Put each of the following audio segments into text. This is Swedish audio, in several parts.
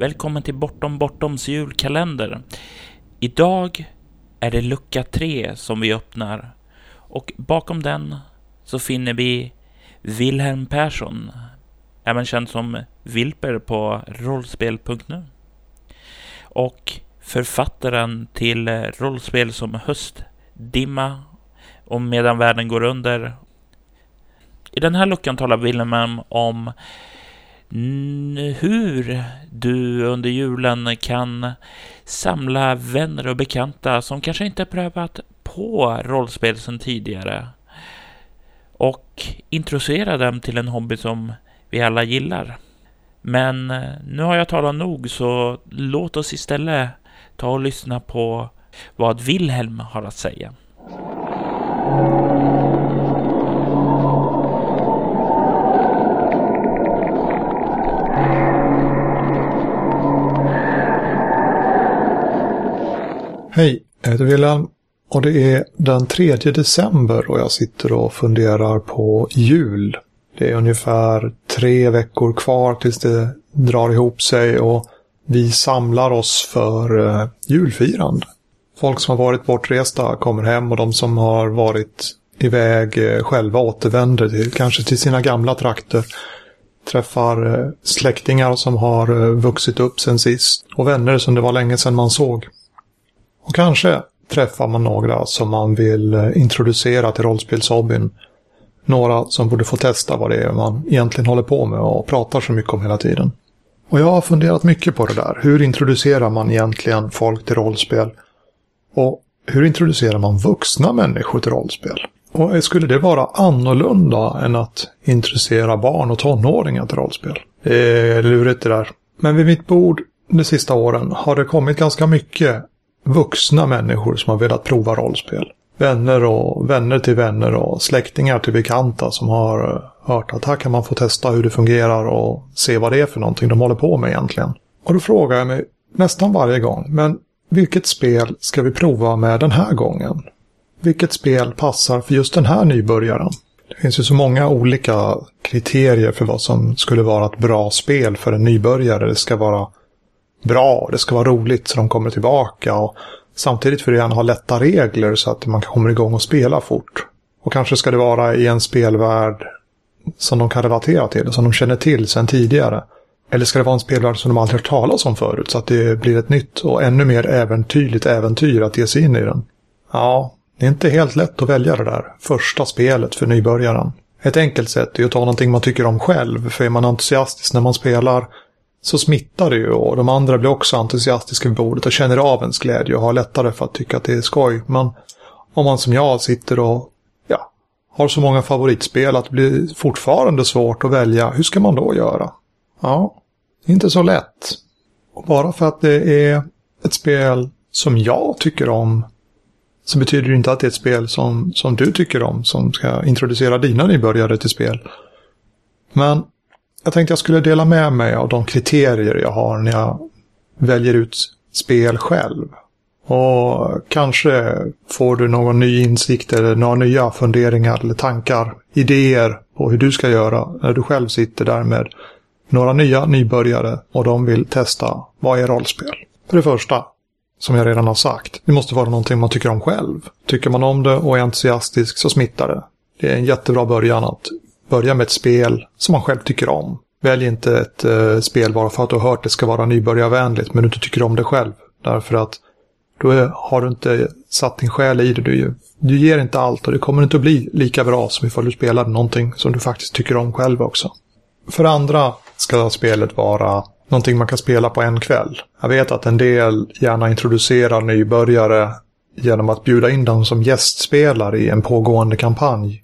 Välkommen till Bortom Bortoms julkalender. Idag är det lucka 3 som vi öppnar och bakom den så finner vi Wilhelm Persson, även känd som Wilper på rollspel.nu. Och författaren till rollspel som Höstdimma och Medan världen går under. I den här luckan talar Wilhelm om hur du under julen kan samla vänner och bekanta som kanske inte prövat på rollspel sedan tidigare och introducera dem till en hobby som vi alla gillar. Men eh, nu har jag talat nog, så låt oss istället ta och lyssna på vad Wilhelm har att säga. Hej, jag heter Wilhelm och det är den 3 december och jag sitter och funderar på jul. Det är ungefär tre veckor kvar tills det drar ihop sig och vi samlar oss för eh, julfirande. Folk som har varit bortresta kommer hem och de som har varit iväg eh, själva återvänder till, kanske till sina gamla trakter. Träffar eh, släktingar som har vuxit upp sen sist och vänner som det var länge sedan man såg. Och kanske träffar man några som man vill eh, introducera till rollspelshobbyn. Några som borde få testa vad det är man egentligen håller på med och pratar så mycket om hela tiden. Och jag har funderat mycket på det där. Hur introducerar man egentligen folk till rollspel? Och hur introducerar man vuxna människor till rollspel? Och skulle det vara annorlunda än att introducera barn och tonåringar till rollspel? Det är lurigt det där. Men vid mitt bord de sista åren har det kommit ganska mycket vuxna människor som har velat prova rollspel. Vänner och vänner till vänner och släktingar till bekanta som har eh, hört att här kan man få testa hur det fungerar och se vad det är för någonting de håller på med egentligen. Och då frågar jag mig nästan varje gång, men vilket spel ska vi prova med den här gången? Vilket spel passar för just den här nybörjaren? Det finns ju så många olika kriterier för vad som skulle vara ett bra spel för en nybörjare. Det ska vara bra, det ska vara roligt så de kommer tillbaka. Och samtidigt vill du gärna ha lätta regler så att man kommer igång och spela fort. Och kanske ska det vara i en spelvärld som de kan relatera till, som de känner till sedan tidigare. Eller ska det vara en spelvärld som de aldrig hört talas om förut, så att det blir ett nytt och ännu mer äventyrligt äventyr att ge sig in i den? Ja, det är inte helt lätt att välja det där första spelet för nybörjaren. Ett enkelt sätt är att ta någonting man tycker om själv, för är man entusiastisk när man spelar så smittar det ju och de andra blir också entusiastiska vid bordet och känner av ens glädje och har lättare för att tycka att det är skoj. Men om man som jag sitter och ja, har så många favoritspel att det blir fortfarande svårt att välja, hur ska man då göra? Ja, inte så lätt. Och bara för att det är ett spel som jag tycker om så betyder det inte att det är ett spel som, som du tycker om som ska introducera dina nybörjare till spel. Men jag tänkte jag skulle dela med mig av de kriterier jag har när jag väljer ut spel själv. Och kanske får du någon ny insikt eller några nya funderingar eller tankar, idéer på hur du ska göra när du själv sitter där med några nya nybörjare och de vill testa vad är rollspel. För det första, som jag redan har sagt, det måste vara någonting man tycker om själv. Tycker man om det och är entusiastisk så smittar det. Det är en jättebra början att Börja med ett spel som man själv tycker om. Välj inte ett eh, spel bara för att du har hört det ska vara nybörjarvänligt men du inte tycker om det själv. Därför att då har du inte satt din själ i det. Du, du ger inte allt och det kommer inte att bli lika bra som ifall du spelar någonting som du faktiskt tycker om själv också. För andra ska spelet vara någonting man kan spela på en kväll. Jag vet att en del gärna introducerar nybörjare genom att bjuda in dem som gästspelare i en pågående kampanj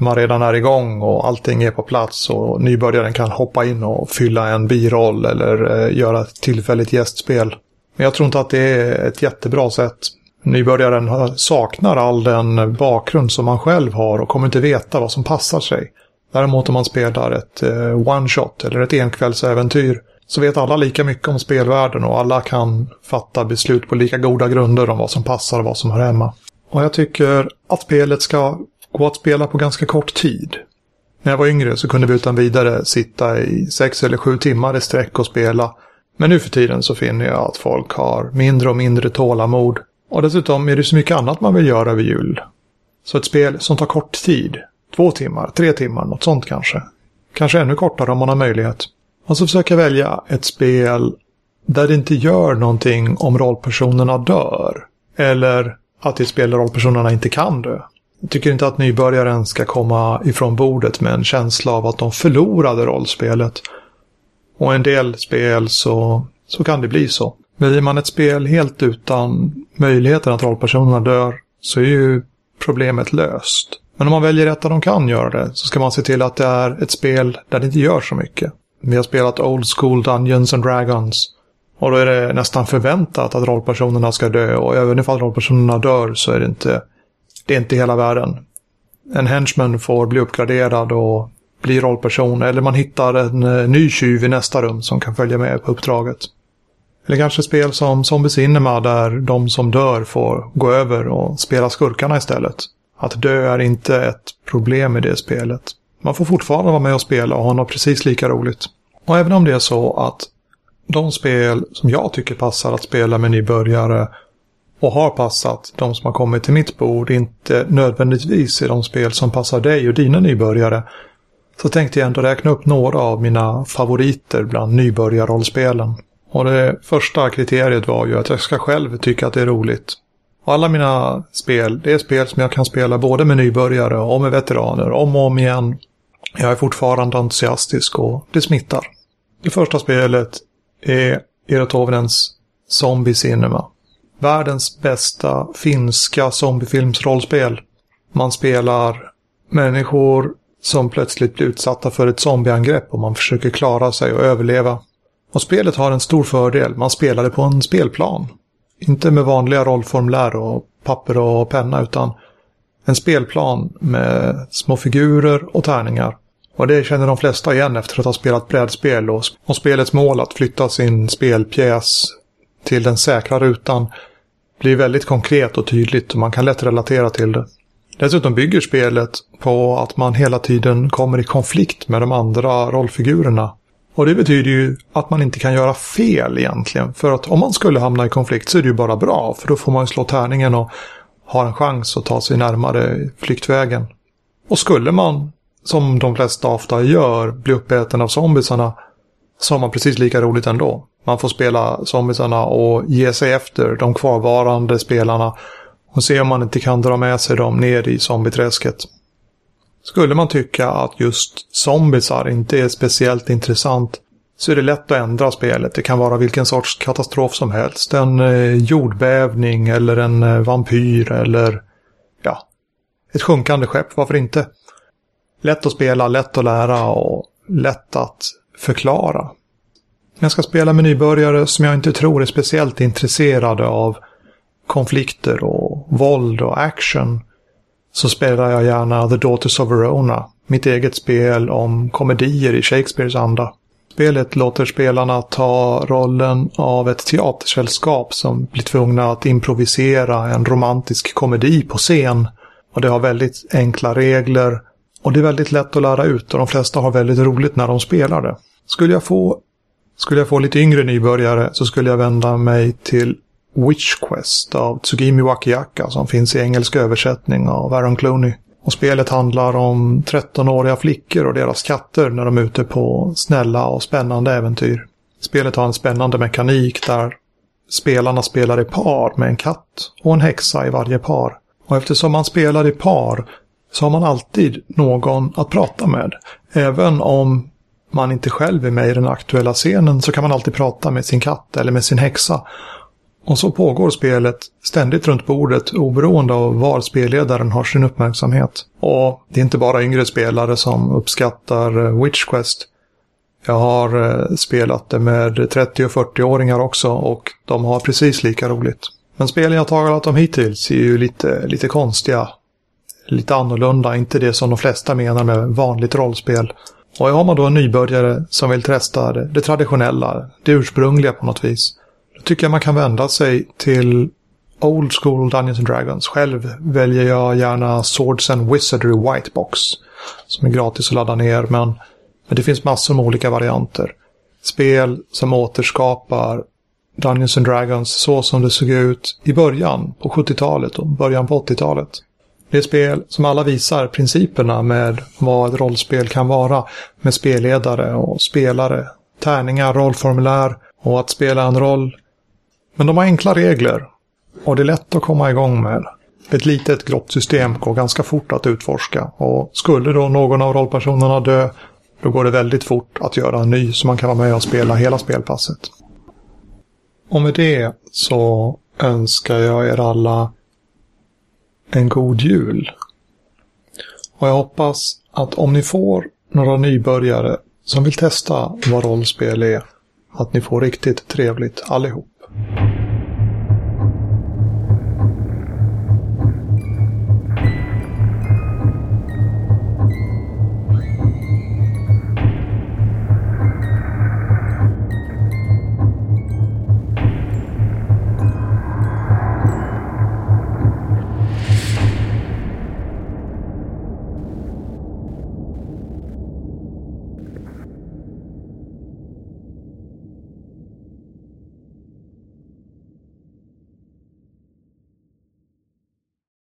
man redan är igång och allting är på plats och nybörjaren kan hoppa in och fylla en biroll eller eh, göra ett tillfälligt gästspel. Men jag tror inte att det är ett jättebra sätt. Nybörjaren saknar all den bakgrund som man själv har och kommer inte veta vad som passar sig. Däremot om man spelar ett eh, one-shot eller ett enkvällsäventyr så vet alla lika mycket om spelvärlden och alla kan fatta beslut på lika goda grunder om vad som passar och vad som hör hemma. Och jag tycker att spelet ska gå att spela på ganska kort tid. När jag var yngre så kunde vi utan vidare sitta i sex eller sju timmar i sträck och spela. Men nu för tiden så finner jag att folk har mindre och mindre tålamod. Och dessutom är det så mycket annat man vill göra över jul. Så ett spel som tar kort tid, två timmar, tre timmar, något sånt kanske. Kanske ännu kortare om man har möjlighet. Och så försöker jag välja ett spel där det inte gör någonting om rollpersonerna dör. Eller att det är ett spel där rollpersonerna inte kan dö. Tycker inte att nybörjaren ska komma ifrån bordet med en känsla av att de förlorade rollspelet. Och en del spel så, så kan det bli så. Blir man ett spel helt utan möjligheten att rollpersonerna dör så är ju problemet löst. Men om man väljer ett där de kan göra det så ska man se till att det är ett spel där det inte gör så mycket. Vi har spelat Old School Dungeons and Dragons. Och då är det nästan förväntat att rollpersonerna ska dö och även ifall rollpersonerna dör så är det inte, det är inte hela världen. En henchman får bli uppgraderad och bli rollperson eller man hittar en eh, ny tjuv i nästa rum som kan följa med på uppdraget. Eller kanske spel som Zombie Cinema där de som dör får gå över och spela skurkarna istället. Att dö är inte ett problem i det spelet. Man får fortfarande vara med och spela och ha något precis lika roligt. Och även om det är så att de spel som jag tycker passar att spela med nybörjare och har passat de som har kommit till mitt bord inte nödvändigtvis är de spel som passar dig och dina nybörjare så tänkte jag ändå räkna upp några av mina favoriter bland nybörjarrollspelen. Och det första kriteriet var ju att jag ska själv tycka att det är roligt. Och alla mina spel, det är spel som jag kan spela både med nybörjare och med veteraner, om och om igen. Jag är fortfarande entusiastisk och det smittar. Det första spelet är Erotovenens Zombie Cinema. Världens bästa finska zombiefilmsrollspel. Man spelar människor som plötsligt blir utsatta för ett zombieangrepp och man försöker klara sig och överleva. Och spelet har en stor fördel, man spelar det på en spelplan. Inte med vanliga rollformulär och papper och penna utan en spelplan med små figurer och tärningar. Och det känner de flesta igen efter att ha spelat brädspel och, och spelets mål att flytta sin spelpjäs till den säkra rutan blir väldigt konkret och tydligt och man kan lätt relatera till det. Dessutom bygger spelet på att man hela tiden kommer i konflikt med de andra rollfigurerna. Och det betyder ju att man inte kan göra fel egentligen. För att om man skulle hamna i konflikt så är det ju bara bra. För då får man ju slå tärningen och ha en chans att ta sig närmare flyktvägen. Och skulle man, som de flesta ofta gör, bli uppäten av zombisarna så har man precis lika roligt ändå. Man får spela zombiesarna och ge sig efter de kvarvarande spelarna och se om man inte kan dra med sig dem ner i zombieträsket. Skulle man tycka att just zombisar inte är speciellt intressant så är det lätt att ändra spelet. Det kan vara vilken sorts katastrof som helst. En eh, jordbävning eller en eh, vampyr eller ja, ett sjunkande skepp. Varför inte? Lätt att spela, lätt att lära och lätt att förklara. Jag ska spela med nybörjare som jag inte tror är speciellt intresserade av konflikter och våld och action så spelar jag gärna The Daughters of Verona, mitt eget spel om komedier i Shakespeares anda. Spelet låter spelarna ta rollen av ett teatersällskap som blir tvungna att improvisera en romantisk komedi på scen. Och det har väldigt enkla regler och det är väldigt lätt att lära ut och de flesta har väldigt roligt när de spelar det. Skulle jag få, skulle jag få lite yngre nybörjare så skulle jag vända mig till Witch Quest av Tsugimi Wakiaka som finns i engelsk översättning av Aaron Clooney. Och spelet handlar om 13-åriga flickor och deras katter när de är ute på snälla och spännande äventyr. Spelet har en spännande mekanik där spelarna spelar i par med en katt och en häxa i varje par. Och eftersom man spelar i par så har man alltid någon att prata med. Även om man inte själv är med i den aktuella scenen så kan man alltid prata med sin katt eller med sin häxa. Och så pågår spelet ständigt runt bordet oberoende av var spelledaren har sin uppmärksamhet. Och det är inte bara yngre spelare som uppskattar eh, Witch Quest. Jag har eh, spelat det med 30 och 40-åringar också och de har precis lika roligt. Men spelen jag talat om hittills är ju lite, lite konstiga. Lite annorlunda, inte det som de flesta menar med vanligt rollspel. Och har man då en nybörjare som vill testa det, det traditionella, det ursprungliga på något vis Då tycker jag man kan vända sig till Old School Dungeons and Dragons. Själv väljer jag gärna Swords and Wizardry White Box. Som är gratis att ladda ner men, men det finns massor med olika varianter. spel som återskapar Dungeons and Dragons så som det såg ut i början på 70-talet och början på 80-talet. Det är spel som alla visar principerna med vad ett rollspel kan vara. Med spelledare och spelare, tärningar, rollformulär och att spela en roll. Men de har enkla regler och det är lätt att komma igång med. Ett litet grått system går ganska fort att utforska och skulle då någon av rollpersonerna dö då går det väldigt fort att göra en ny så man kan vara med och spela hela spelpasset. Och med det så önskar jag er alla en god jul. Och jag hoppas att om ni får några nybörjare som vill testa vad rollspel är, att ni får riktigt trevligt allihop.